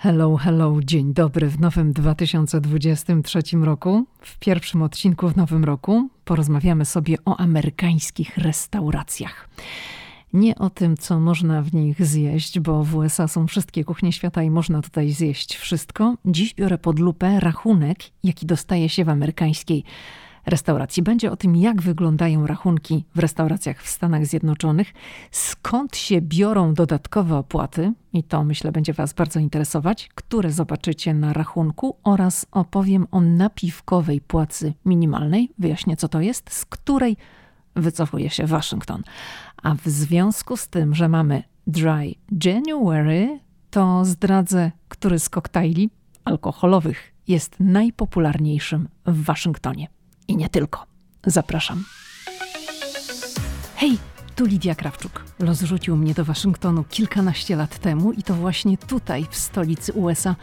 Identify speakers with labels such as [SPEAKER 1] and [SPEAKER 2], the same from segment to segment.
[SPEAKER 1] Hello, hello, dzień dobry w nowym 2023 roku. W pierwszym odcinku w nowym roku porozmawiamy sobie o amerykańskich restauracjach. Nie o tym, co można w nich zjeść, bo w USA są wszystkie kuchnie świata i można tutaj zjeść wszystko. Dziś biorę pod lupę rachunek, jaki dostaje się w amerykańskiej restauracji. Będzie o tym, jak wyglądają rachunki w restauracjach w Stanach Zjednoczonych, skąd się biorą dodatkowe opłaty, i to myślę będzie Was bardzo interesować, które zobaczycie na rachunku, oraz opowiem o napiwkowej płacy minimalnej. Wyjaśnię, co to jest, z której wycofuje się Waszyngton. A w związku z tym, że mamy Dry January, to zdradzę, który z koktajli alkoholowych jest najpopularniejszym w Waszyngtonie. I nie tylko. Zapraszam. Hej, tu Lidia Krawczuk. Los rzucił mnie do Waszyngtonu kilkanaście lat temu i to właśnie tutaj, w stolicy USA,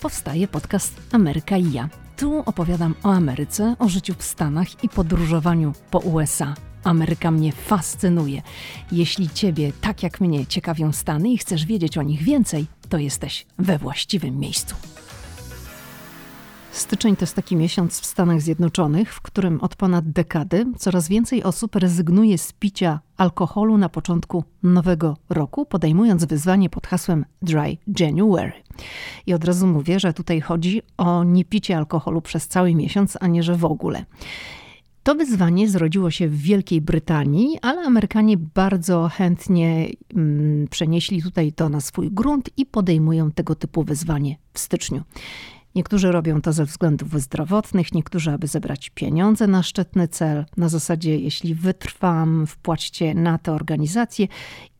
[SPEAKER 1] powstaje podcast Ameryka i ja. Tu opowiadam o Ameryce, o życiu w Stanach i podróżowaniu po USA. Ameryka mnie fascynuje. Jeśli Ciebie, tak jak mnie, ciekawią Stany i chcesz wiedzieć o nich więcej, to jesteś we właściwym miejscu. Styczeń to jest taki miesiąc w Stanach Zjednoczonych, w którym od ponad dekady coraz więcej osób rezygnuje z picia alkoholu na początku nowego roku, podejmując wyzwanie pod hasłem Dry January. I od razu mówię, że tutaj chodzi o niepicie alkoholu przez cały miesiąc, a nie że w ogóle. To wyzwanie zrodziło się w Wielkiej Brytanii, ale Amerykanie bardzo chętnie mm, przenieśli tutaj to na swój grunt i podejmują tego typu wyzwanie w styczniu. Niektórzy robią to ze względów zdrowotnych, niektórzy, aby zebrać pieniądze na szczytny cel, na zasadzie jeśli wytrwam, wpłaćcie na tę organizację,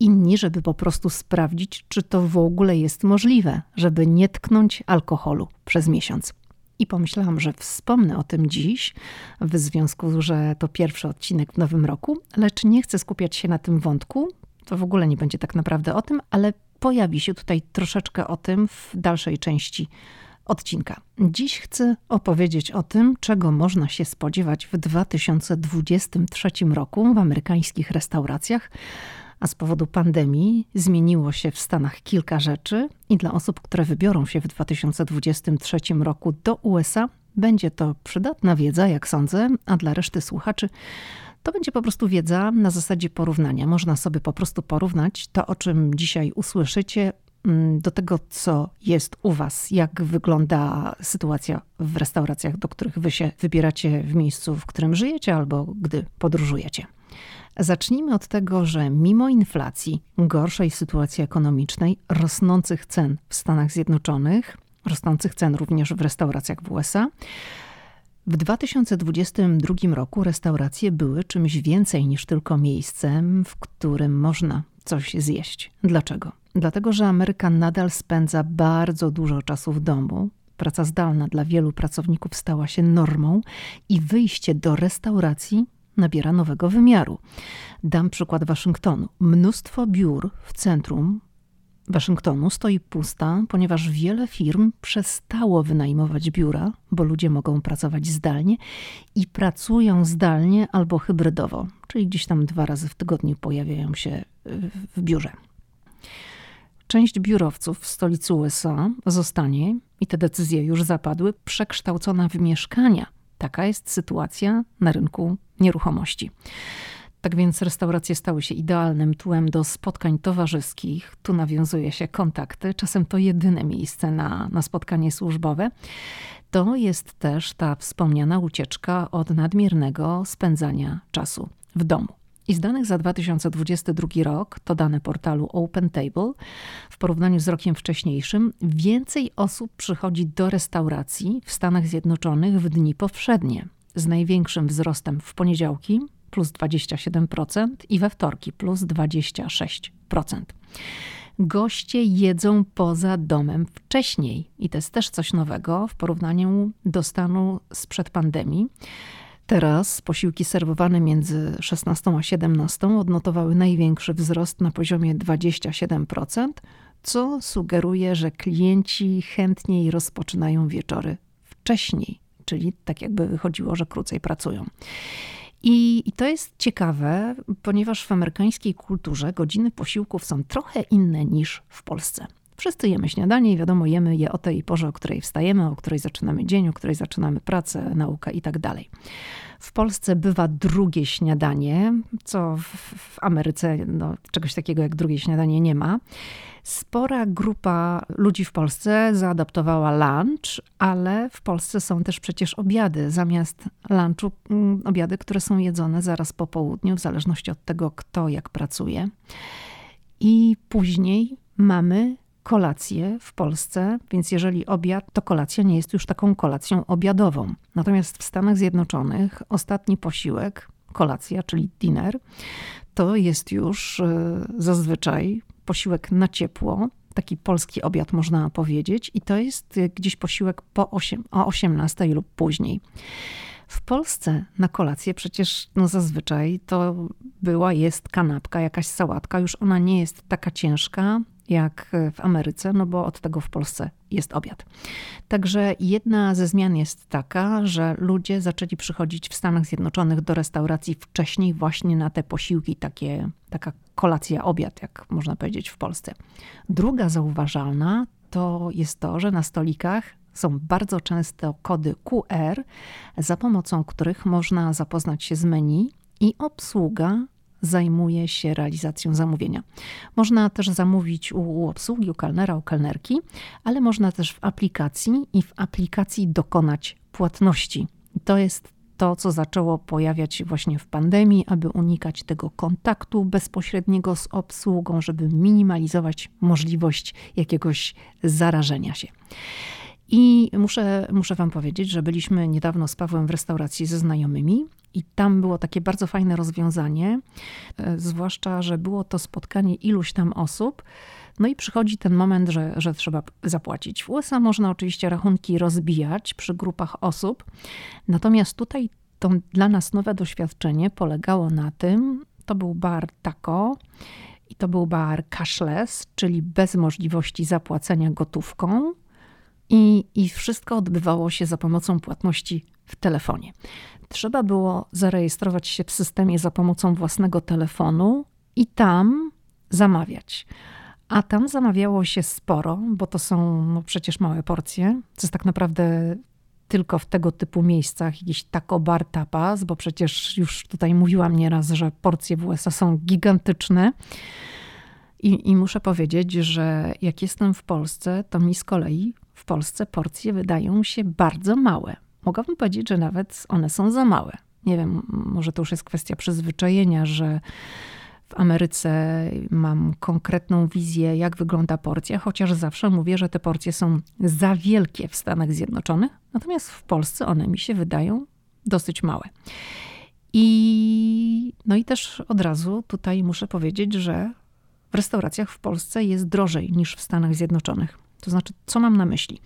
[SPEAKER 1] inni, żeby po prostu sprawdzić, czy to w ogóle jest możliwe, żeby nie tknąć alkoholu przez miesiąc. I pomyślałam, że wspomnę o tym dziś, w związku, że to pierwszy odcinek w nowym roku, lecz nie chcę skupiać się na tym wątku. To w ogóle nie będzie tak naprawdę o tym, ale pojawi się tutaj troszeczkę o tym w dalszej części odcinka. Dziś chcę opowiedzieć o tym, czego można się spodziewać w 2023 roku w amerykańskich restauracjach. A z powodu pandemii zmieniło się w Stanach kilka rzeczy, i dla osób, które wybiorą się w 2023 roku do USA, będzie to przydatna wiedza, jak sądzę, a dla reszty słuchaczy to będzie po prostu wiedza na zasadzie porównania. Można sobie po prostu porównać to, o czym dzisiaj usłyszycie, do tego, co jest u Was, jak wygląda sytuacja w restauracjach, do których Wy się wybieracie w miejscu, w którym żyjecie albo gdy podróżujecie. Zacznijmy od tego, że mimo inflacji, gorszej sytuacji ekonomicznej, rosnących cen w Stanach Zjednoczonych, rosnących cen również w restauracjach w USA, w 2022 roku restauracje były czymś więcej niż tylko miejscem, w którym można coś zjeść. Dlaczego? Dlatego, że Ameryka nadal spędza bardzo dużo czasu w domu. Praca zdalna dla wielu pracowników stała się normą i wyjście do restauracji nabiera nowego wymiaru. Dam przykład Waszyngtonu. Mnóstwo biur w centrum Waszyngtonu stoi pusta, ponieważ wiele firm przestało wynajmować biura, bo ludzie mogą pracować zdalnie i pracują zdalnie albo hybrydowo, czyli gdzieś tam dwa razy w tygodniu pojawiają się w biurze. Część biurowców w stolicy USA zostanie, i te decyzje już zapadły, przekształcona w mieszkania. Taka jest sytuacja na rynku nieruchomości. Tak więc restauracje stały się idealnym tłem do spotkań towarzyskich. Tu nawiązuje się kontakty, czasem to jedyne miejsce na, na spotkanie służbowe. To jest też ta wspomniana ucieczka od nadmiernego spędzania czasu w domu. I z danych za 2022 rok, to dane portalu OpenTable, w porównaniu z rokiem wcześniejszym, więcej osób przychodzi do restauracji w Stanach Zjednoczonych w dni powszednie, z największym wzrostem w poniedziałki plus 27% i we wtorki plus 26%. Goście jedzą poza domem wcześniej i to jest też coś nowego w porównaniu do stanu sprzed pandemii. Teraz posiłki serwowane między 16 a 17 odnotowały największy wzrost na poziomie 27%, co sugeruje, że klienci chętniej rozpoczynają wieczory wcześniej, czyli tak jakby wychodziło, że krócej pracują. I, I, to jest ciekawe, ponieważ w amerykańskiej kulturze godziny posiłków są trochę inne niż w Polsce. Wszyscy jemy śniadanie i wiadomo, jemy je o tej porze, o której wstajemy, o której zaczynamy dzień, o której zaczynamy pracę, naukę i tak dalej. W Polsce bywa drugie śniadanie, co w, Ameryce no, czegoś takiego jak drugie śniadanie nie ma. Spora grupa ludzi w Polsce zaadaptowała lunch, ale w Polsce są też przecież obiady. Zamiast lunchu, mm, obiady, które są jedzone zaraz po południu, w zależności od tego, kto jak pracuje. I później mamy kolację w Polsce, więc jeżeli obiad, to kolacja nie jest już taką kolacją obiadową. Natomiast w Stanach Zjednoczonych ostatni posiłek, kolacja, czyli dinner, to jest już e, zazwyczaj posiłek na ciepło, taki polski obiad można powiedzieć, i to jest gdzieś posiłek po 8, o 18 lub później. W Polsce na kolację przecież no zazwyczaj to była, jest kanapka, jakaś sałatka, już ona nie jest taka ciężka, jak w Ameryce, no bo od tego w Polsce jest obiad. Także jedna ze zmian jest taka, że ludzie zaczęli przychodzić w Stanach Zjednoczonych do restauracji wcześniej właśnie na te posiłki, takie, taka kolacja, obiad, jak można powiedzieć w Polsce. Druga zauważalna to jest to, że na stolikach są bardzo często kody QR, za pomocą których można zapoznać się z menu i obsługa zajmuje się realizacją zamówienia. Można też zamówić u obsługi, u kelnera, u kelnerki, ale można też w aplikacji i w aplikacji dokonać płatności. To jest to, co zaczęło pojawiać się właśnie w pandemii, aby unikać tego kontaktu bezpośredniego z obsługą, żeby minimalizować możliwość jakiegoś zarażenia się. I muszę, muszę Wam powiedzieć, że byliśmy niedawno z Pawłem w restauracji ze znajomymi i tam było takie bardzo fajne rozwiązanie, e, zwłaszcza, że było to spotkanie iluś tam osób. No i przychodzi ten moment, że, że trzeba zapłacić. W USA można oczywiście rachunki rozbijać przy grupach osób, natomiast tutaj to dla nas nowe doświadczenie polegało na tym, to był bar taco i to był bar cashless, czyli bez możliwości zapłacenia gotówką. I, I wszystko odbywało się za pomocą płatności w telefonie. Trzeba było zarejestrować się w systemie za pomocą własnego telefonu i tam zamawiać. A tam zamawiało się sporo, bo to są no przecież małe porcje, co jest tak naprawdę tylko w tego typu miejscach, jakiś taco bar tapas, bo przecież już tutaj mówiłam nieraz, że porcje w USA są gigantyczne. I, I muszę powiedzieć, że jak jestem w Polsce, to mi z kolei w Polsce porcje wydają się bardzo małe. Mogłabym powiedzieć, że nawet one są za małe. Nie wiem, może to już jest kwestia przyzwyczajenia, że w Ameryce mam konkretną wizję, jak wygląda porcja, chociaż zawsze mówię, że te porcje są za wielkie w Stanach Zjednoczonych, natomiast w Polsce one mi się wydają dosyć małe. I no i też od razu tutaj muszę powiedzieć, że w restauracjach w Polsce jest drożej niż w Stanach Zjednoczonych. To znaczy, co mam na myśli?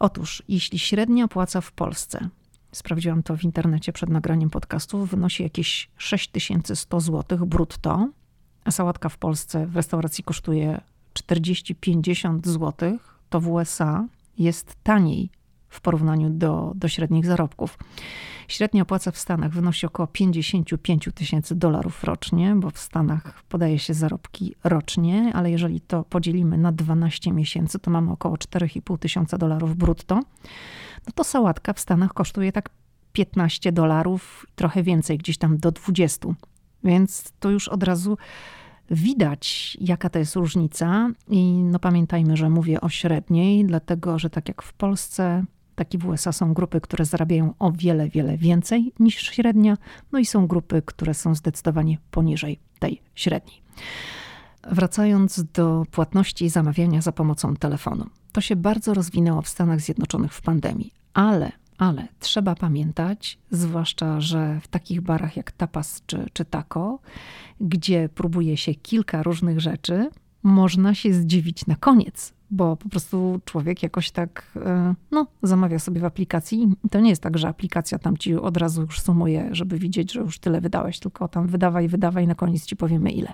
[SPEAKER 1] Otóż, jeśli średnia płaca w Polsce, sprawdziłam to w internecie przed nagraniem podcastu, wynosi jakieś 6100 zł brutto, a sałatka w Polsce w restauracji kosztuje 40-50 zł, to w USA jest taniej w porównaniu do, do średnich zarobków. Średnia płaca w Stanach wynosi około 55 tysięcy dolarów rocznie, bo w Stanach podaje się zarobki rocznie, ale jeżeli to podzielimy na 12 miesięcy, to mamy około 4,5 tysiąca dolarów brutto. No to sałatka w Stanach kosztuje tak 15 dolarów, trochę więcej, gdzieś tam do 20. Więc to już od razu widać, jaka to jest różnica. I no pamiętajmy, że mówię o średniej, dlatego że tak jak w Polsce tak i w USA są grupy, które zarabiają o wiele, wiele więcej niż średnia, no i są grupy, które są zdecydowanie poniżej tej średniej. Wracając do płatności i zamawiania za pomocą telefonu. To się bardzo rozwinęło w Stanach Zjednoczonych w pandemii, ale, ale trzeba pamiętać, zwłaszcza, że w takich barach jak tapas czy, czy taco, gdzie próbuje się kilka różnych rzeczy, można się zdziwić na koniec, bo po prostu człowiek jakoś tak e, no, zamawia sobie w aplikacji. To nie jest tak, że aplikacja tam ci od razu już sumuje, żeby widzieć, że już tyle wydałeś, tylko tam wydawaj, wydawaj, na koniec ci powiemy ile.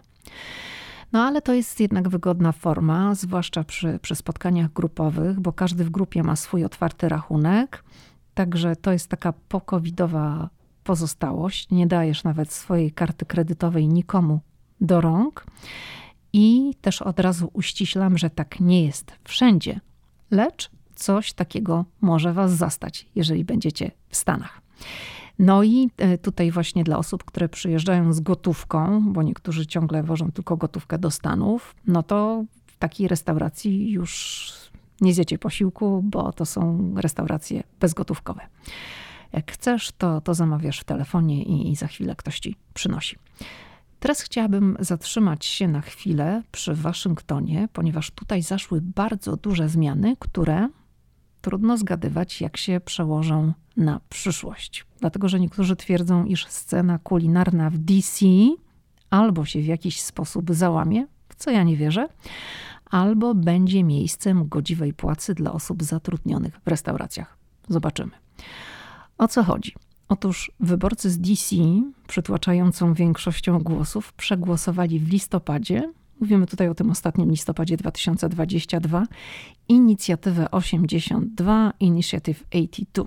[SPEAKER 1] No ale to jest jednak wygodna forma, zwłaszcza przy, przy spotkaniach grupowych, bo każdy w grupie ma swój otwarty rachunek. Także to jest taka pokowidowa pozostałość. Nie dajesz nawet swojej karty kredytowej nikomu do rąk. I też od razu uściślam, że tak nie jest wszędzie, lecz coś takiego może Was zastać, jeżeli będziecie w Stanach. No i e, tutaj właśnie dla osób, które przyjeżdżają z gotówką, bo niektórzy ciągle wożą tylko gotówkę do Stanów, no to w takiej restauracji już nie zjecie posiłku, bo to są restauracje bezgotówkowe. Jak chcesz, to, to zamawiasz w telefonie i, i za chwilę ktoś ci przynosi. Teraz chciałabym zatrzymać się na chwilę przy Waszyngtonie, ponieważ tutaj zaszły bardzo duże zmiany, które trudno zgadywać, jak się przełożą na przyszłość. Dlatego, że niektórzy twierdzą, iż scena kulinarna w DC albo się w jakiś sposób załamie, w co ja nie wierzę, albo będzie miejscem godziwej płacy dla osób zatrudnionych w restauracjach. Zobaczymy. O co chodzi? Otóż wyborcy z DC, przytłaczającą większością głosów, przegłosowali w listopadzie, mówimy tutaj o tym ostatnim listopadzie 2022, inicjatywę 82, Initiative 82.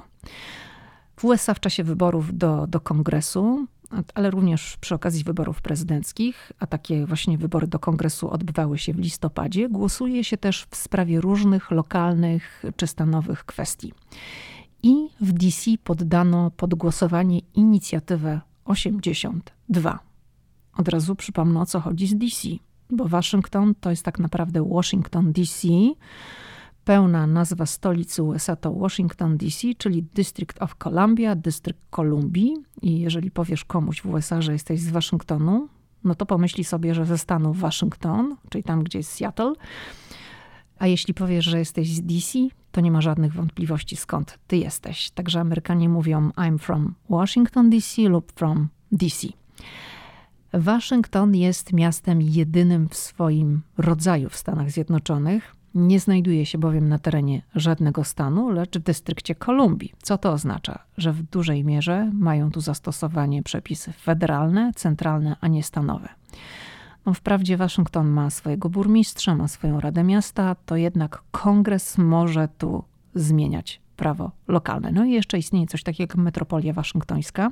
[SPEAKER 1] W USA w czasie wyborów do, do kongresu, ale również przy okazji wyborów prezydenckich, a takie właśnie wybory do kongresu odbywały się w listopadzie, głosuje się też w sprawie różnych lokalnych czy stanowych kwestii i w DC poddano pod głosowanie inicjatywę 82. Od razu przypomnę o co chodzi z DC, bo Waszyngton to jest tak naprawdę Washington DC. Pełna nazwa stolicy USA to Washington DC, czyli District of Columbia, Dystrykt Kolumbii. I jeżeli powiesz komuś w USA, że jesteś z Waszyngtonu, no to pomyśli sobie, że ze stanu Waszyngton, czyli tam, gdzie jest Seattle. A jeśli powiesz, że jesteś z DC, to nie ma żadnych wątpliwości, skąd ty jesteś. Także Amerykanie mówią I'm from Washington DC lub from DC. Waszyngton jest miastem jedynym w swoim rodzaju w Stanach Zjednoczonych. Nie znajduje się bowiem na terenie żadnego stanu, lecz w dystrykcie Kolumbii. Co to oznacza? Że w dużej mierze mają tu zastosowanie przepisy federalne, centralne, a nie stanowe. Wprawdzie Waszyngton ma swojego burmistrza, ma swoją Radę Miasta, to jednak kongres może tu zmieniać prawo lokalne. No i jeszcze istnieje coś takiego jak metropolia waszyngtońska.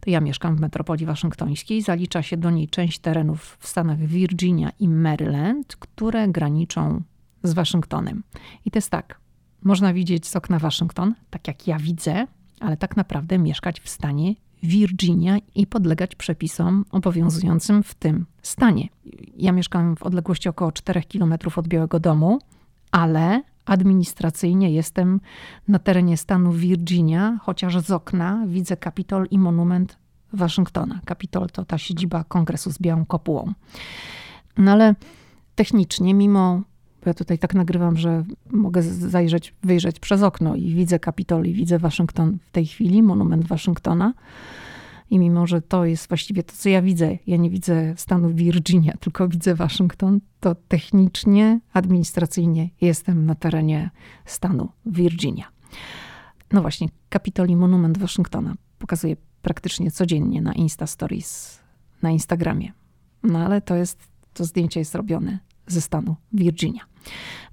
[SPEAKER 1] To ja mieszkam w metropolii waszyngtońskiej. Zalicza się do niej część terenów w stanach Virginia i Maryland, które graniczą z Waszyngtonem. I to jest tak, można widzieć z okna Waszyngton, tak jak ja widzę, ale tak naprawdę mieszkać w stanie Virginia i podlegać przepisom obowiązującym w tym stanie. Ja mieszkam w odległości około 4 km od Białego Domu, ale administracyjnie jestem na terenie stanu Virginia, chociaż z okna widzę Kapitol i monument Waszyngtona. Kapitol to ta siedziba kongresu z białą kopułą. No ale technicznie, mimo bo ja tutaj tak nagrywam, że mogę zajrzeć, wyjrzeć przez okno i widzę Kapitol i widzę Waszyngton w tej chwili, monument Waszyngtona. I mimo, że to jest właściwie to, co ja widzę, ja nie widzę stanu Virginia, tylko widzę Waszyngton, to technicznie, administracyjnie jestem na terenie stanu Virginia. No właśnie, Kapitol i monument Waszyngtona pokazuję praktycznie codziennie na Insta Stories, na Instagramie. No ale to jest, to zdjęcie jest robione ze stanu Virginia.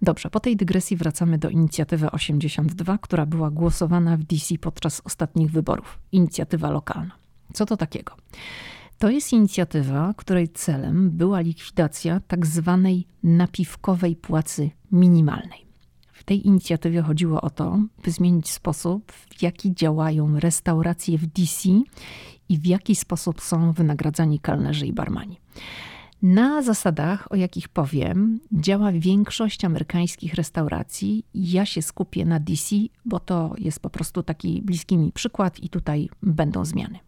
[SPEAKER 1] Dobrze, po tej dygresji wracamy do inicjatywy 82, która była głosowana w DC podczas ostatnich wyborów. Inicjatywa lokalna. Co to takiego? To jest inicjatywa, której celem była likwidacja tak zwanej napiwkowej płacy minimalnej. W tej inicjatywie chodziło o to, by zmienić sposób, w jaki działają restauracje w DC i w jaki sposób są wynagradzani kelnerzy i barmani. Na zasadach, o jakich powiem, działa większość amerykańskich restauracji. Ja się skupię na DC, bo to jest po prostu taki bliski mi przykład i tutaj będą zmiany.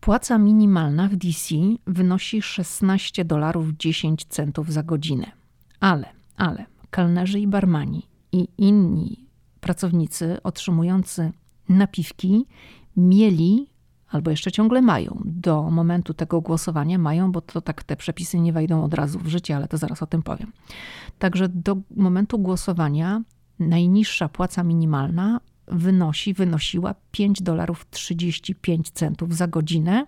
[SPEAKER 1] Płaca minimalna w DC wynosi 16 dolarów 10 centów za godzinę. Ale, ale kelnerzy i barmani i inni pracownicy otrzymujący napiwki mieli albo jeszcze ciągle mają. Do momentu tego głosowania mają, bo to tak te przepisy nie wejdą od razu w życie, ale to zaraz o tym powiem. Także do momentu głosowania najniższa płaca minimalna wynosi, wynosiła 5 dolarów 35 centów za godzinę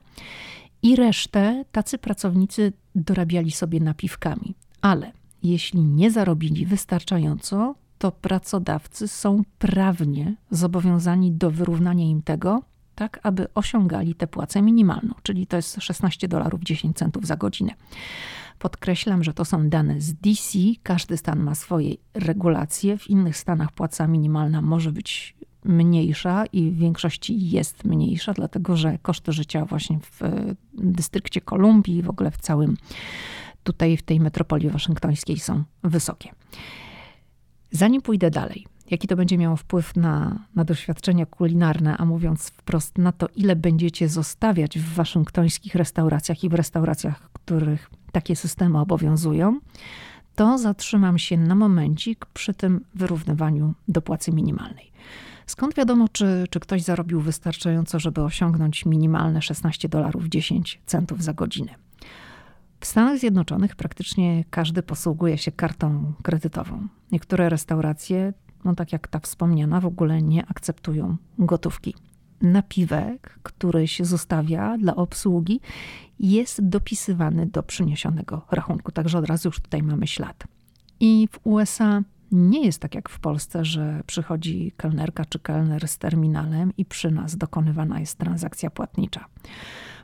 [SPEAKER 1] i resztę tacy pracownicy dorabiali sobie napiwkami. Ale jeśli nie zarobili wystarczająco, to pracodawcy są prawnie zobowiązani do wyrównania im tego tak aby osiągali tę płacę minimalną, czyli to jest 16 dolarów 10 centów za godzinę. Podkreślam, że to są dane z DC. Każdy stan ma swoje regulacje. W innych stanach płaca minimalna może być mniejsza i w większości jest mniejsza, dlatego że koszty życia właśnie w dystrykcie Kolumbii w ogóle w całym tutaj w tej metropolii waszyngtońskiej są wysokie. Zanim pójdę dalej, jaki to będzie miało wpływ na, na doświadczenia kulinarne, a mówiąc wprost na to, ile będziecie zostawiać w waszyngtońskich restauracjach i w restauracjach, których takie systemy obowiązują, to zatrzymam się na momencik przy tym wyrównywaniu do płacy minimalnej. Skąd wiadomo, czy, czy ktoś zarobił wystarczająco, żeby osiągnąć minimalne 16 dolarów 10 centów za godzinę? W Stanach Zjednoczonych praktycznie każdy posługuje się kartą kredytową. Niektóre restauracje, no tak jak ta wspomniana, w ogóle nie akceptują gotówki. Napiwek, który się zostawia dla obsługi, jest dopisywany do przyniesionego rachunku, także od razu już tutaj mamy ślad. I w USA nie jest tak jak w Polsce, że przychodzi kelnerka czy kelner z terminalem i przy nas dokonywana jest transakcja płatnicza.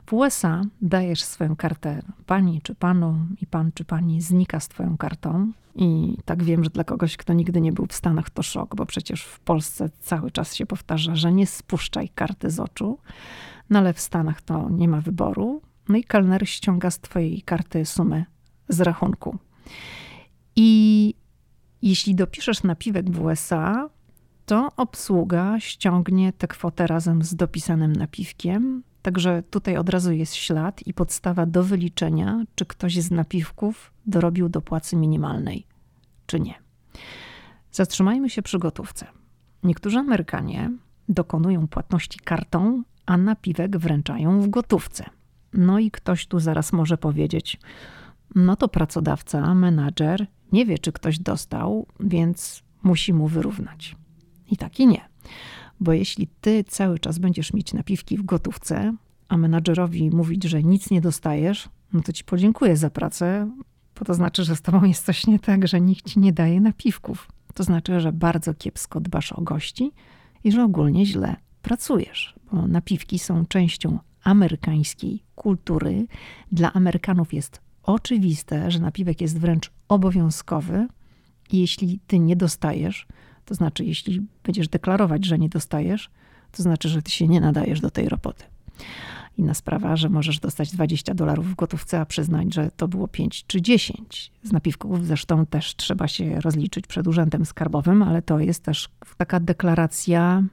[SPEAKER 1] W USA dajesz swoją kartę pani czy panu i pan czy pani znika z twoją kartą. I tak wiem, że dla kogoś, kto nigdy nie był w Stanach, to szok, bo przecież w Polsce cały czas się powtarza, że nie spuszczaj karty z oczu. No ale w Stanach to nie ma wyboru. No i kelner ściąga z twojej karty sumę z rachunku. I jeśli dopiszesz napiwek w USA, to obsługa ściągnie tę kwotę razem z dopisanym napiwkiem. Także tutaj od razu jest ślad i podstawa do wyliczenia, czy ktoś z napiwków dorobił do płacy minimalnej, czy nie. Zatrzymajmy się przy gotówce. Niektórzy Amerykanie dokonują płatności kartą, a napiwek wręczają w gotówce. No i ktoś tu zaraz może powiedzieć: No to pracodawca, menadżer nie wie, czy ktoś dostał, więc musi mu wyrównać. I tak i nie. Bo jeśli ty cały czas będziesz mieć napiwki w gotówce, a menadżerowi mówić, że nic nie dostajesz, no to ci podziękuję za pracę, bo to znaczy, że z tobą jest coś nie tak, że nikt ci nie daje napiwków. To znaczy, że bardzo kiepsko dbasz o gości i że ogólnie źle pracujesz, bo napiwki są częścią amerykańskiej kultury. Dla Amerykanów jest oczywiste, że napiwek jest wręcz obowiązkowy jeśli ty nie dostajesz, to znaczy jeśli będziesz deklarować, że nie dostajesz, to znaczy, że ty się nie nadajesz do tej roboty. Inna sprawa, że możesz dostać 20 dolarów w gotówce, a przyznać, że to było 5 czy 10. Z napiwków zresztą też trzeba się rozliczyć przed urzędem skarbowym, ale to jest też taka deklaracja,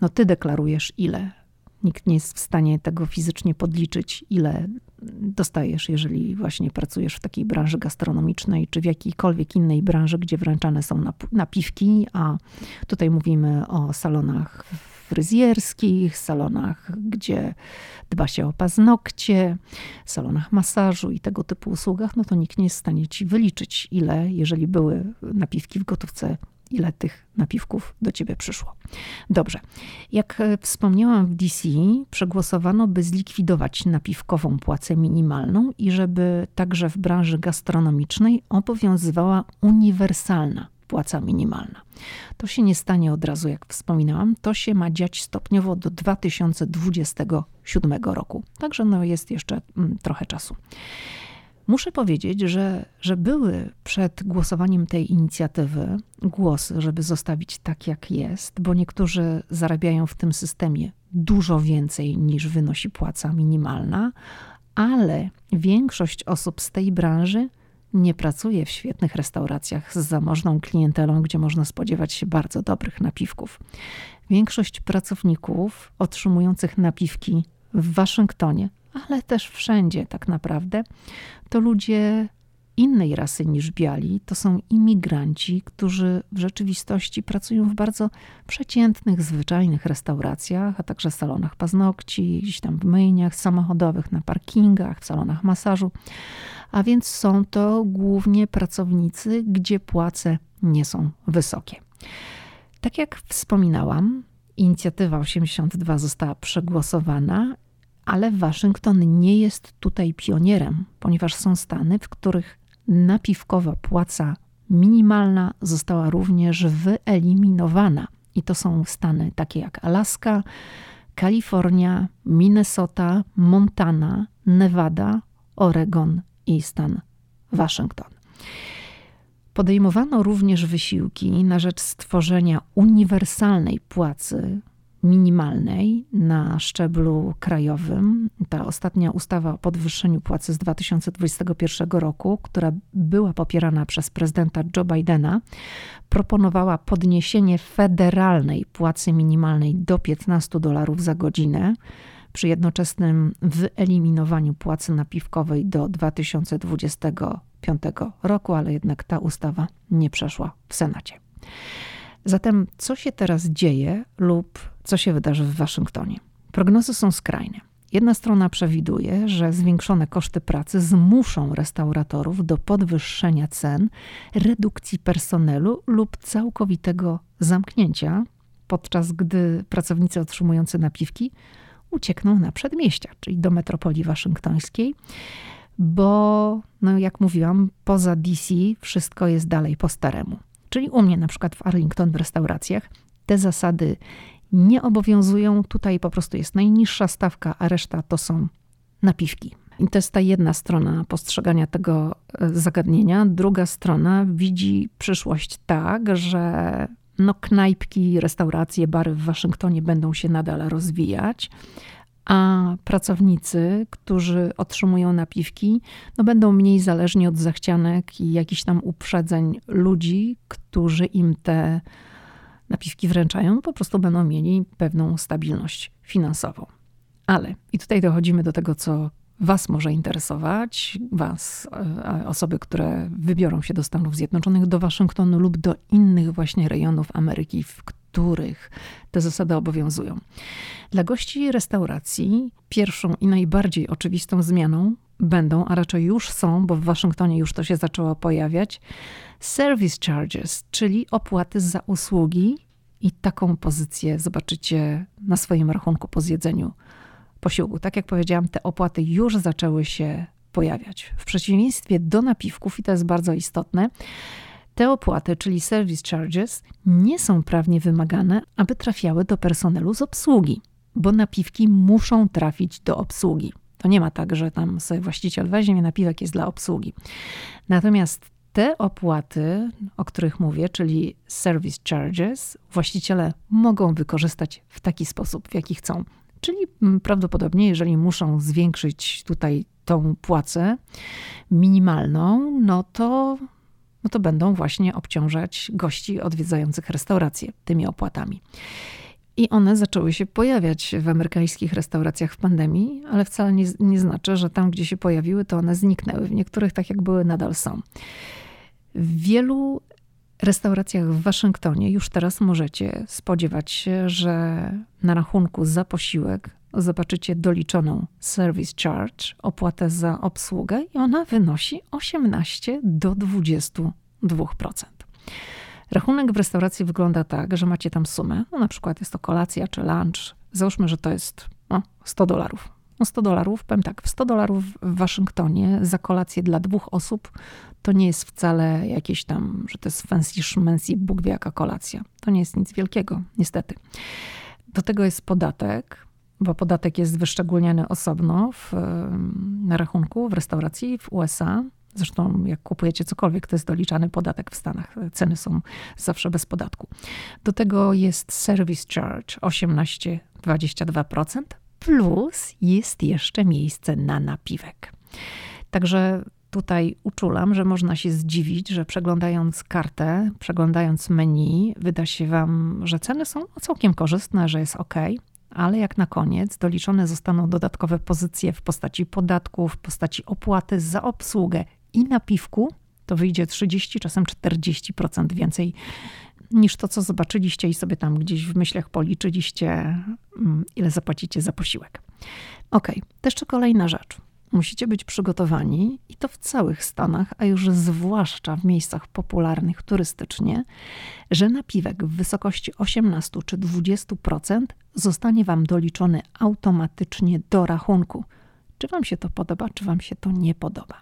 [SPEAKER 1] no ty deklarujesz ile Nikt nie jest w stanie tego fizycznie podliczyć, ile dostajesz, jeżeli właśnie pracujesz w takiej branży gastronomicznej, czy w jakiejkolwiek innej branży, gdzie wręczane są napiwki, a tutaj mówimy o salonach fryzjerskich, salonach, gdzie dba się o paznokcie, salonach masażu i tego typu usługach, no to nikt nie jest w stanie ci wyliczyć, ile, jeżeli były napiwki w gotówce, ile tych napiwków do ciebie przyszło. Dobrze. Jak e, wspomniałam w DC, przegłosowano, by zlikwidować napiwkową płacę minimalną i żeby także w branży gastronomicznej obowiązywała uniwersalna płaca minimalna. To się nie stanie od razu, jak wspominałam, to się ma dziać stopniowo do 2027 roku. Także no jest jeszcze mm, trochę czasu. Muszę powiedzieć, że, że były przed głosowaniem tej inicjatywy głosy, żeby zostawić tak, jak jest, bo niektórzy zarabiają w tym systemie dużo więcej niż wynosi płaca minimalna, ale większość osób z tej branży nie pracuje w świetnych restauracjach z zamożną klientelą, gdzie można spodziewać się bardzo dobrych napiwków. Większość pracowników otrzymujących napiwki w Waszyngtonie ale też wszędzie tak naprawdę, to ludzie innej rasy niż biali, to są imigranci, którzy w rzeczywistości pracują w bardzo przeciętnych, zwyczajnych restauracjach, a także salonach paznokci, gdzieś tam w myjniach samochodowych, na parkingach, w salonach masażu. A więc są to głównie pracownicy, gdzie płace nie są wysokie. Tak jak wspominałam, inicjatywa 82 została przegłosowana ale Waszyngton nie jest tutaj pionierem, ponieważ są stany, w których napiwkowa płaca minimalna została również wyeliminowana. I to są stany takie jak Alaska, Kalifornia, Minnesota, Montana, Nevada, Oregon i stan Waszyngton. Podejmowano również wysiłki na rzecz stworzenia uniwersalnej płacy minimalnej na szczeblu krajowym. Ta ostatnia ustawa o podwyższeniu płacy z 2021 roku, która była popierana przez prezydenta Joe Bidena, proponowała podniesienie federalnej płacy minimalnej do 15 dolarów za godzinę przy jednoczesnym wyeliminowaniu płacy napiwkowej do 2025 roku, ale jednak ta ustawa nie przeszła w Senacie. Zatem, co się teraz dzieje lub co się wydarzy w Waszyngtonie? Prognozy są skrajne. Jedna strona przewiduje, że zwiększone koszty pracy zmuszą restauratorów do podwyższenia cen, redukcji personelu lub całkowitego zamknięcia, podczas gdy pracownicy otrzymujący napiwki uciekną na przedmieścia, czyli do metropolii waszyngtońskiej, bo, no jak mówiłam, poza DC wszystko jest dalej po staremu. Czyli u mnie na przykład w Arlington w restauracjach te zasady nie obowiązują. Tutaj po prostu jest najniższa stawka, a reszta to są napiwki. I to jest ta jedna strona postrzegania tego e, zagadnienia. Druga strona widzi przyszłość tak, że no, knajpki, restauracje, bary w Waszyngtonie będą się nadal rozwijać, a pracownicy, którzy otrzymują napiwki, no będą mniej zależni od zachcianek i jakichś tam uprzedzeń ludzi, którzy im te napiwki wręczają, po prostu będą mieli pewną stabilność finansową. Ale, i tutaj dochodzimy do tego, co Was może interesować, Was, e, osoby, które wybiorą się do Stanów Zjednoczonych, do Waszyngtonu lub do innych właśnie rejonów Ameryki, w których te zasady obowiązują. Dla gości restauracji pierwszą i najbardziej oczywistą zmianą będą, a raczej już są, bo w Waszyngtonie już to się zaczęło pojawiać, service charges, czyli opłaty za usługi. I taką pozycję zobaczycie na swoim rachunku po zjedzeniu posiłku. Tak jak powiedziałam, te opłaty już zaczęły się pojawiać. W przeciwieństwie do napiwków, i to jest bardzo istotne, te opłaty, czyli service charges, nie są prawnie wymagane, aby trafiały do personelu z obsługi, bo napiwki muszą trafić do obsługi. To nie ma tak, że tam sobie właściciel weźmie, napiwek jest dla obsługi. Natomiast te opłaty, o których mówię, czyli service charges, właściciele mogą wykorzystać w taki sposób, w jaki chcą. Czyli mm, prawdopodobnie, jeżeli muszą zwiększyć tutaj tą płacę minimalną, no to, no to będą właśnie obciążać gości odwiedzających restauracje tymi opłatami. I one zaczęły się pojawiać w amerykańskich restauracjach w pandemii, ale wcale nie, nie znaczy, że tam, gdzie się pojawiły, to one zniknęły. W niektórych, tak jak były, nadal są. W wielu restauracjach w Waszyngtonie już teraz możecie spodziewać się, że na rachunku za posiłek zobaczycie doliczoną service charge, opłatę za obsługę i ona wynosi 18 do 22%. Rachunek w restauracji wygląda tak, że macie tam sumę, no na przykład jest to kolacja czy lunch, załóżmy, że to jest no, 100 dolarów. No 100 dolarów, powiem tak, 100 dolarów w Waszyngtonie za kolację dla dwóch osób to nie jest wcale jakieś tam, że to jest fancy szmency, Bóg wie jaka kolacja. To nie jest nic wielkiego, niestety. Do tego jest podatek, bo podatek jest wyszczególniany osobno w, na rachunku w restauracji w USA. Zresztą, jak kupujecie cokolwiek, to jest doliczany podatek w Stanach. Ceny są zawsze bez podatku. Do tego jest service charge 18-22%, plus jest jeszcze miejsce na napiwek. Także tutaj uczulam, że można się zdziwić, że przeglądając kartę, przeglądając menu, wyda się Wam, że ceny są całkiem korzystne, że jest ok, ale jak na koniec doliczone zostaną dodatkowe pozycje w postaci podatków, w postaci opłaty za obsługę i napiwku, to wyjdzie 30, czasem 40% więcej niż to, co zobaczyliście i sobie tam gdzieś w myślach policzyliście, mm, ile zapłacicie za posiłek. Ok, jeszcze kolejna rzecz. Musicie być przygotowani, i to w całych Stanach, a już zwłaszcza w miejscach popularnych turystycznie, że napiwek w wysokości 18 czy 20% zostanie Wam doliczony automatycznie do rachunku. Czy Wam się to podoba, czy Wam się to nie podoba?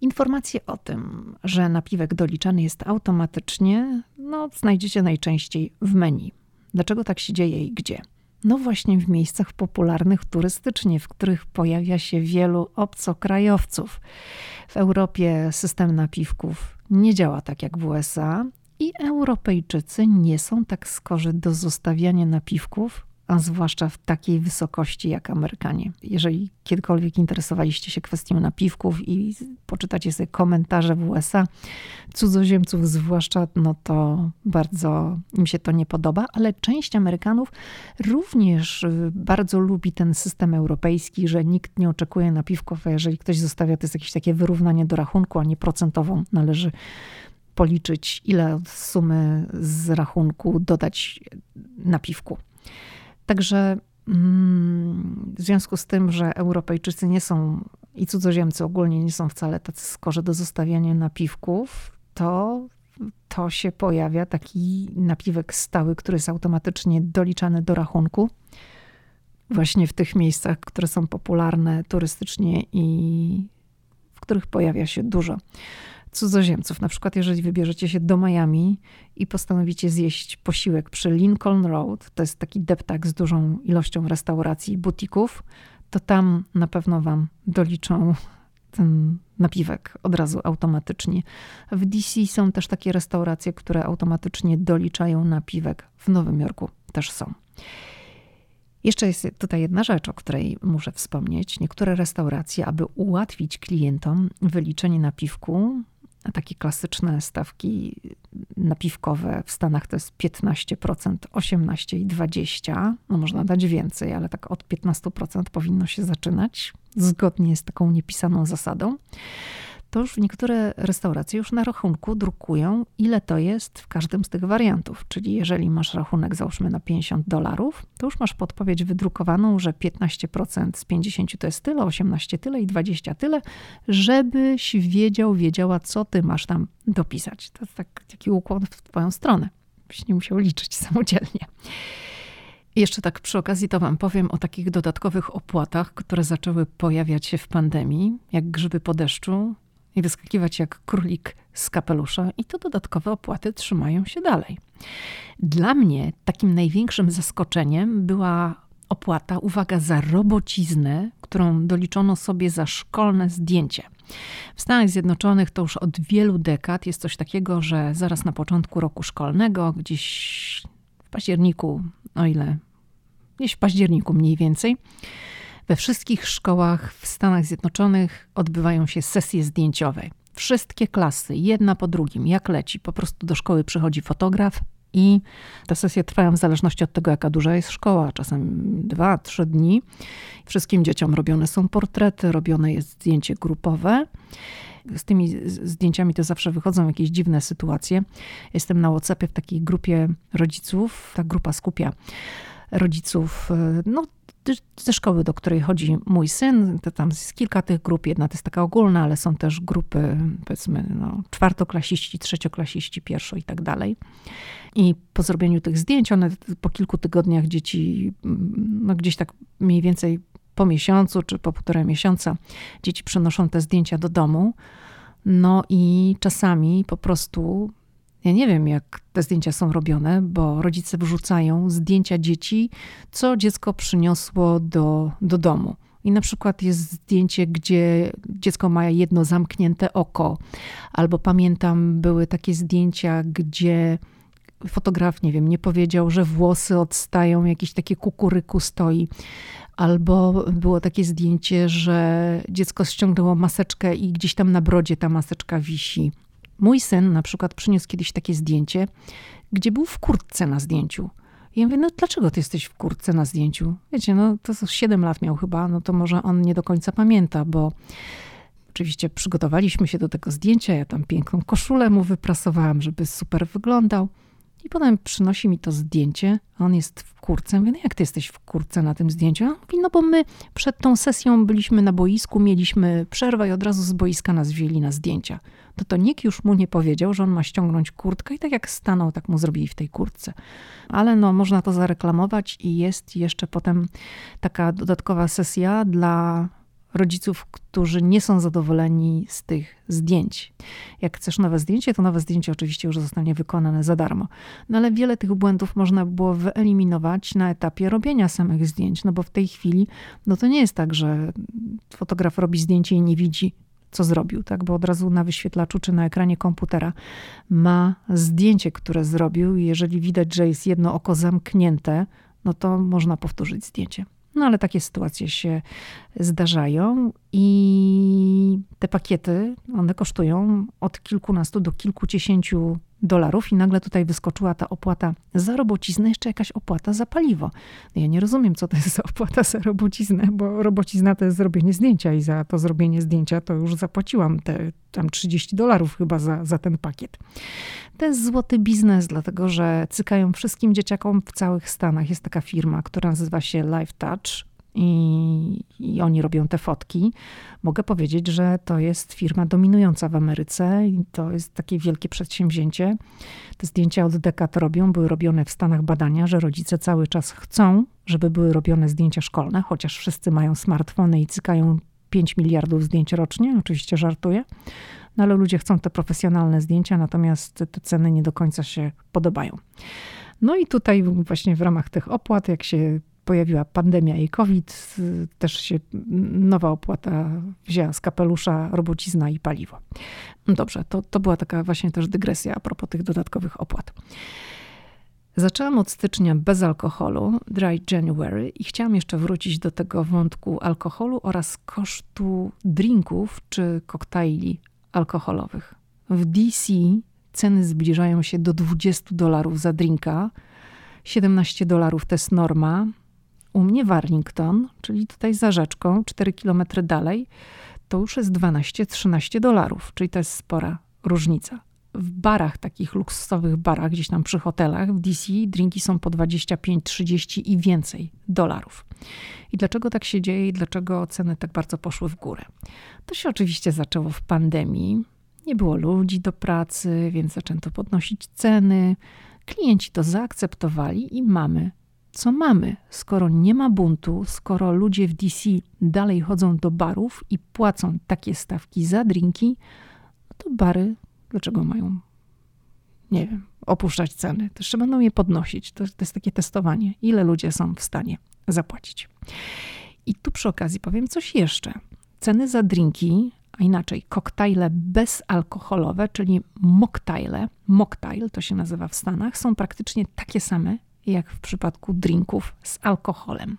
[SPEAKER 1] Informacje o tym, że napiwek doliczany jest automatycznie, no, znajdziecie najczęściej w menu. Dlaczego tak się dzieje i gdzie? No właśnie w miejscach popularnych turystycznie, w których pojawia się wielu obcokrajowców. W Europie system napiwków nie działa tak jak w USA i Europejczycy nie są tak skorzy do zostawiania napiwków a zwłaszcza w takiej wysokości jak Amerykanie. Jeżeli kiedykolwiek interesowaliście się kwestią napiwków i poczytacie sobie komentarze w USA, cudzoziemców zwłaszcza, no to bardzo im się to nie podoba, ale część Amerykanów również y, bardzo lubi ten system europejski, że nikt nie oczekuje napiwków, a jeżeli ktoś zostawia, to jest jakieś takie wyrównanie do rachunku, a nie procentową należy policzyć, ile sumy z rachunku dodać napiwku. Także mm, w związku z tym, że Europejczycy nie są i cudzoziemcy ogólnie nie są wcale tacy skorzy do zostawiania napiwków, to to się pojawia taki napiwek stały, który jest automatycznie doliczany do rachunku. Właśnie w tych miejscach, które są popularne turystycznie i w których pojawia się dużo cudzoziemców. Na przykład, jeżeli wybierzecie się do Miami i postanowicie zjeść posiłek przy Lincoln Road, to jest taki deptak z dużą ilością restauracji i butików, to tam na pewno wam doliczą ten napiwek od razu automatycznie. W DC są też takie restauracje, które automatycznie doliczają napiwek. W Nowym Jorku też są. Jeszcze jest tutaj jedna rzecz, o której muszę wspomnieć. Niektóre restauracje, aby ułatwić klientom wyliczenie napiwku, takie klasyczne stawki napiwkowe w Stanach to jest 15%, 18 i 20. No można dać więcej, ale tak od 15% powinno się zaczynać, zgodnie z taką niepisaną zasadą to już niektóre restauracje już na rachunku drukują, ile to jest w każdym z tych wariantów. Czyli jeżeli masz rachunek, załóżmy na 50 dolarów, to już masz podpowiedź wydrukowaną, że 15% z 50 to jest tyle, 18 tyle i 20 tyle, żebyś wiedział, wiedziała, co ty masz tam dopisać. To jest tak, taki ukłon w twoją stronę, byś nie musiał liczyć samodzielnie. Jeszcze tak przy okazji to Wam powiem o takich dodatkowych opłatach, które zaczęły pojawiać się w pandemii, jak grzyby po deszczu i wyskakiwać jak królik z kapelusza, i to dodatkowe opłaty trzymają się dalej. Dla mnie takim największym zaskoczeniem była opłata, uwaga, za robociznę, którą doliczono sobie za szkolne zdjęcie. W Stanach Zjednoczonych to już od wielu dekad jest coś takiego, że zaraz na początku roku szkolnego, gdzieś w październiku, o ile gdzieś w październiku mniej więcej, we wszystkich szkołach w Stanach Zjednoczonych odbywają się sesje zdjęciowe. Wszystkie klasy, jedna po drugim, jak leci, po prostu do szkoły przychodzi fotograf i te sesje trwają w zależności od tego, jaka duża jest szkoła, czasem dwa, trzy dni. Wszystkim dzieciom robione są portrety, robione jest zdjęcie grupowe. Z tymi zdjęciami to zawsze wychodzą jakieś dziwne sytuacje. Jestem na WhatsAppie w takiej grupie rodziców. Ta grupa skupia rodziców, e, no ze szkoły, do której chodzi mój syn, to tam jest kilka tych grup. Jedna to jest taka ogólna, ale są też grupy, powiedzmy, no, czwartoklasiści, trzecioklasiści, pierwszo i tak dalej. I po zrobieniu tych zdjęć, one po kilku tygodniach dzieci, mm, no gdzieś tak mniej więcej po miesiącu czy po półtora miesiąca, dzieci przynoszą te zdjęcia do domu. No i czasami po prostu ja nie wiem, jak te zdjęcia są robione, bo rodzice wrzucają zdjęcia dzieci, co dziecko przyniosło do, do domu. I na przykład jest zdjęcie, gdzie dziecko ma jedno zamknięte oko, albo pamiętam, były takie zdjęcia, gdzie fotograf, nie wiem, nie powiedział, że włosy odstają, jakieś takie kukuryku stoi. Albo było takie zdjęcie, że dziecko ściągnęło maseczkę i gdzieś tam na brodzie ta maseczka wisi. Mój syn na przykład przyniósł kiedyś takie zdjęcie, gdzie był w kurtce na zdjęciu. I ja mówię, no dlaczego ty jesteś w kurtce na zdjęciu? Wiecie, no to 7 lat miał chyba, no to może on nie do końca pamięta, bo oczywiście przygotowaliśmy się do tego zdjęcia, ja tam piękną koszulę mu wyprasowałam, żeby super wyglądał. I potem przynosi mi to zdjęcie, on jest w kurce. Mówię, no jak ty jesteś w kurce na tym zdjęciu? A on mówi, no bo my przed tą sesją byliśmy na boisku, mieliśmy przerwę i od razu z boiska nas wzięli na zdjęcia. To to nikt już mu nie powiedział, że on ma ściągnąć kurtkę i tak jak stanął, tak mu zrobili w tej kurtce. Ale no, można to zareklamować i jest jeszcze potem taka dodatkowa sesja dla rodziców, którzy nie są zadowoleni z tych zdjęć. Jak chcesz nowe zdjęcie, to nowe zdjęcie oczywiście już zostanie wykonane za darmo. No ale wiele tych błędów można było wyeliminować na etapie robienia samych zdjęć, no bo w tej chwili, no to nie jest tak, że fotograf robi zdjęcie i nie widzi, co zrobił, tak? Bo od razu na wyświetlaczu czy na ekranie komputera ma zdjęcie, które zrobił. Jeżeli widać, że jest jedno oko zamknięte, no to można powtórzyć zdjęcie. No ale takie sytuacje się zdarzają i te pakiety, one kosztują od kilkunastu do kilkudziesięciu dolarów i nagle tutaj wyskoczyła ta opłata za robociznę, jeszcze jakaś opłata za paliwo. No ja nie rozumiem, co to jest za opłata za robociznę, bo robocizna to jest zrobienie zdjęcia i za to zrobienie zdjęcia to już zapłaciłam te tam 30 dolarów chyba za, za ten pakiet. To jest złoty biznes, dlatego że cykają wszystkim dzieciakom w całych Stanach. Jest taka firma, która nazywa się Live Touch i, i, oni robią te fotki. Mogę powiedzieć, że to jest firma dominująca w Ameryce i to jest takie wielkie przedsięwzięcie. Te zdjęcia od dekad robią, były robione w Stanach badania, że rodzice cały czas chcą, żeby były robione zdjęcia szkolne, chociaż wszyscy mają smartfony i cykają 5 miliardów zdjęć rocznie, oczywiście żartuję, no ale ludzie chcą te profesjonalne zdjęcia, natomiast te ceny nie do końca się podobają. No i tutaj właśnie w ramach tych opłat, jak się pojawiła pandemia i COVID, też się nowa opłata wzięła z kapelusza, robocizna i paliwo. Dobrze, to, to była taka właśnie też dygresja a propos tych dodatkowych opłat. Zaczęłam od stycznia bez alkoholu, Dry January, i chciałam jeszcze wrócić do tego wątku alkoholu oraz kosztu drinków czy koktajli alkoholowych. W DC ceny zbliżają się do 20 dolarów za drinka. 17 dolarów to jest norma. U mnie Warrington, czyli tutaj za rzeczką, 4 km dalej, to już jest 12-13 dolarów, czyli to jest spora różnica. W barach, takich luksusowych barach, gdzieś tam przy hotelach w DC, drinki są po 25, 30 i więcej dolarów. I dlaczego tak się dzieje i dlaczego ceny tak bardzo poszły w górę? To się oczywiście zaczęło w pandemii. Nie było ludzi do pracy, więc zaczęto podnosić ceny. Klienci to zaakceptowali i mamy co mamy, skoro nie ma buntu, skoro ludzie w DC dalej chodzą do barów i płacą takie stawki za drinki, no to bary dlaczego mają, nie wiem, opuszczać ceny? To jeszcze będą je podnosić. To, to jest takie testowanie, ile ludzie są w stanie zapłacić. I tu przy okazji powiem coś jeszcze. Ceny za drinki, a inaczej koktajle bezalkoholowe, czyli mocktaile, mocktail to się nazywa w Stanach, są praktycznie takie same jak w przypadku drinków z alkoholem.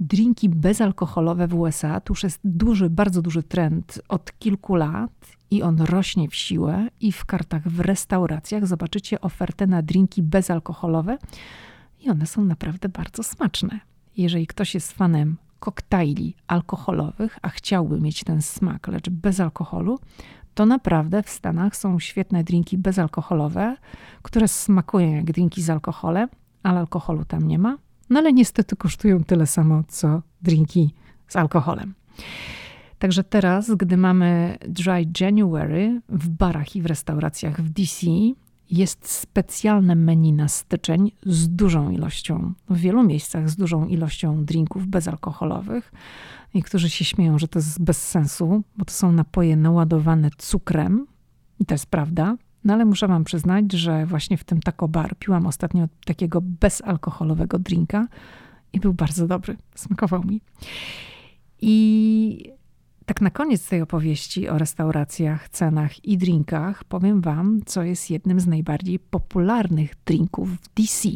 [SPEAKER 1] Drinki bezalkoholowe w USA to już jest duży, bardzo duży trend od kilku lat i on rośnie w siłę i w kartach w restauracjach zobaczycie ofertę na drinki bezalkoholowe i one są naprawdę bardzo smaczne. Jeżeli ktoś jest fanem koktajli alkoholowych, a chciałby mieć ten smak, lecz bez alkoholu, to naprawdę w Stanach są świetne drinki bezalkoholowe, które smakują jak drinki z alkoholem, ale alkoholu tam nie ma. No ale niestety kosztują tyle samo, co drinki z alkoholem. Także teraz, gdy mamy Dry January w barach i w restauracjach w DC, jest specjalne menu na styczeń z dużą ilością, w wielu miejscach z dużą ilością drinków bezalkoholowych. Niektórzy się śmieją, że to jest bez sensu, bo to są napoje naładowane cukrem. I to jest prawda. No ale muszę wam przyznać, że właśnie w tym Taco Bar piłam ostatnio takiego bezalkoholowego drinka i był bardzo dobry. Smakował mi. I tak na koniec tej opowieści o restauracjach, cenach i drinkach powiem wam, co jest jednym z najbardziej popularnych drinków w DC.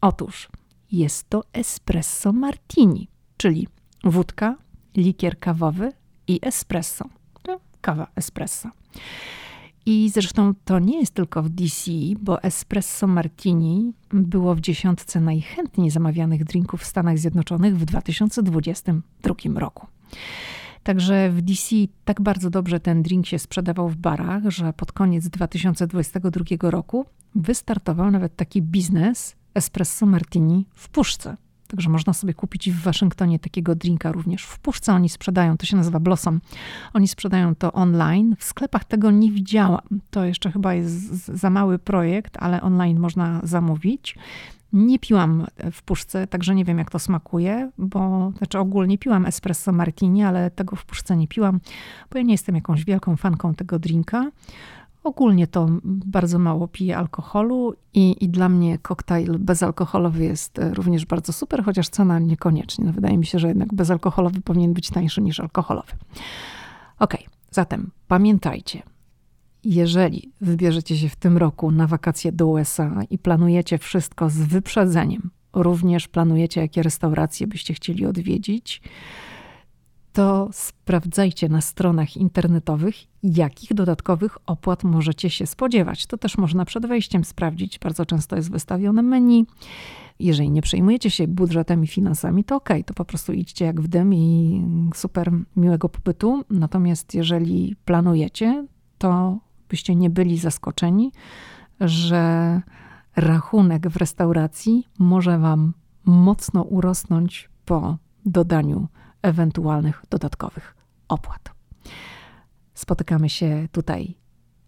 [SPEAKER 1] Otóż jest to espresso martini, czyli wódka, likier kawowy i espresso. Kawa espresso. I zresztą to nie jest tylko w DC, bo espresso martini było w dziesiątce najchętniej zamawianych drinków w Stanach Zjednoczonych w 2022 roku. Także w DC tak bardzo dobrze ten drink się sprzedawał w barach, że pod koniec 2022 roku wystartował nawet taki biznes espresso martini w puszce. Także można sobie kupić w Waszyngtonie takiego drinka również w puszce. Oni sprzedają, to się nazywa Blossom. Oni sprzedają to online. W sklepach tego nie widziałam. To jeszcze chyba jest za mały projekt, ale online można zamówić. Nie piłam w puszce, także nie wiem, jak to smakuje, bo znaczy ogólnie piłam espresso martini, ale tego w puszce nie piłam, bo ja nie jestem jakąś wielką fanką tego drinka. Ogólnie to bardzo mało piję alkoholu i, i dla mnie koktajl bezalkoholowy jest również bardzo super, chociaż cena niekoniecznie. No, wydaje mi się, że jednak bezalkoholowy powinien być tańszy niż alkoholowy. Ok, zatem pamiętajcie, jeżeli wybierzecie się w tym roku na wakacje do USA i planujecie wszystko z wyprzedzeniem, również planujecie, jakie restauracje byście chcieli odwiedzić, to sprawdzajcie na stronach internetowych, jakich dodatkowych opłat możecie się spodziewać. To też można przed wejściem sprawdzić. Bardzo często jest wystawione menu. Jeżeli nie przejmujecie się budżetem i finansami, to ok, to po prostu idźcie jak w dym i super miłego pobytu. Natomiast jeżeli planujecie, to byście nie byli zaskoczeni, że rachunek w restauracji może Wam mocno urosnąć po dodaniu ewentualnych dodatkowych opłat. Spotykamy się tutaj,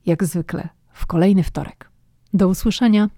[SPEAKER 1] jak zwykle, w kolejny wtorek. Do usłyszenia.